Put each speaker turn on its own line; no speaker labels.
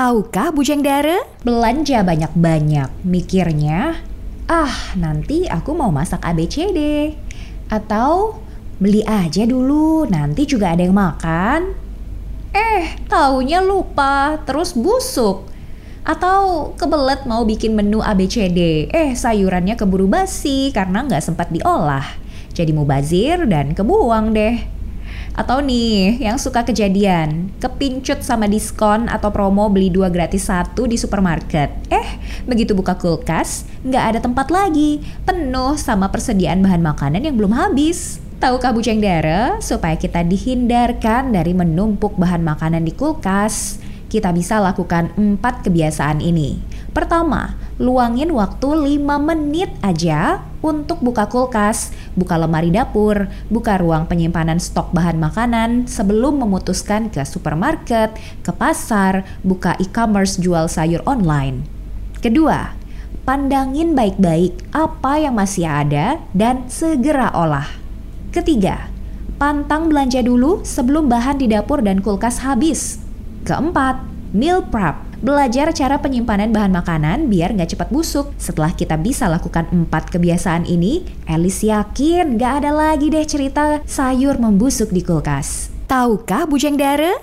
Tahukah Bujang Dara? Belanja banyak-banyak, mikirnya, ah nanti aku mau masak ABCD. Atau beli aja dulu, nanti juga ada yang makan. Eh, taunya lupa, terus busuk. Atau kebelet mau bikin menu ABCD, eh sayurannya keburu basi karena nggak sempat diolah. Jadi mubazir dan kebuang deh. Atau nih, yang suka kejadian, kepincut sama diskon atau promo beli dua gratis satu di supermarket. Eh, begitu buka kulkas, nggak ada tempat lagi, penuh sama persediaan bahan makanan yang belum habis. Tahukah Buceng Dara, supaya kita dihindarkan dari menumpuk bahan makanan di kulkas, kita bisa lakukan empat kebiasaan ini. Pertama, luangin waktu 5 menit aja untuk buka kulkas, buka lemari dapur, buka ruang penyimpanan stok bahan makanan sebelum memutuskan ke supermarket, ke pasar, buka e-commerce jual sayur online. Kedua, pandangin baik-baik apa yang masih ada dan segera olah. Ketiga, pantang belanja dulu sebelum bahan di dapur dan kulkas habis. Keempat, meal prep. Belajar cara penyimpanan bahan makanan biar nggak cepat busuk. Setelah kita bisa lakukan empat kebiasaan ini, Elis yakin nggak ada lagi deh cerita sayur membusuk di kulkas. Tahukah Bujang Dara?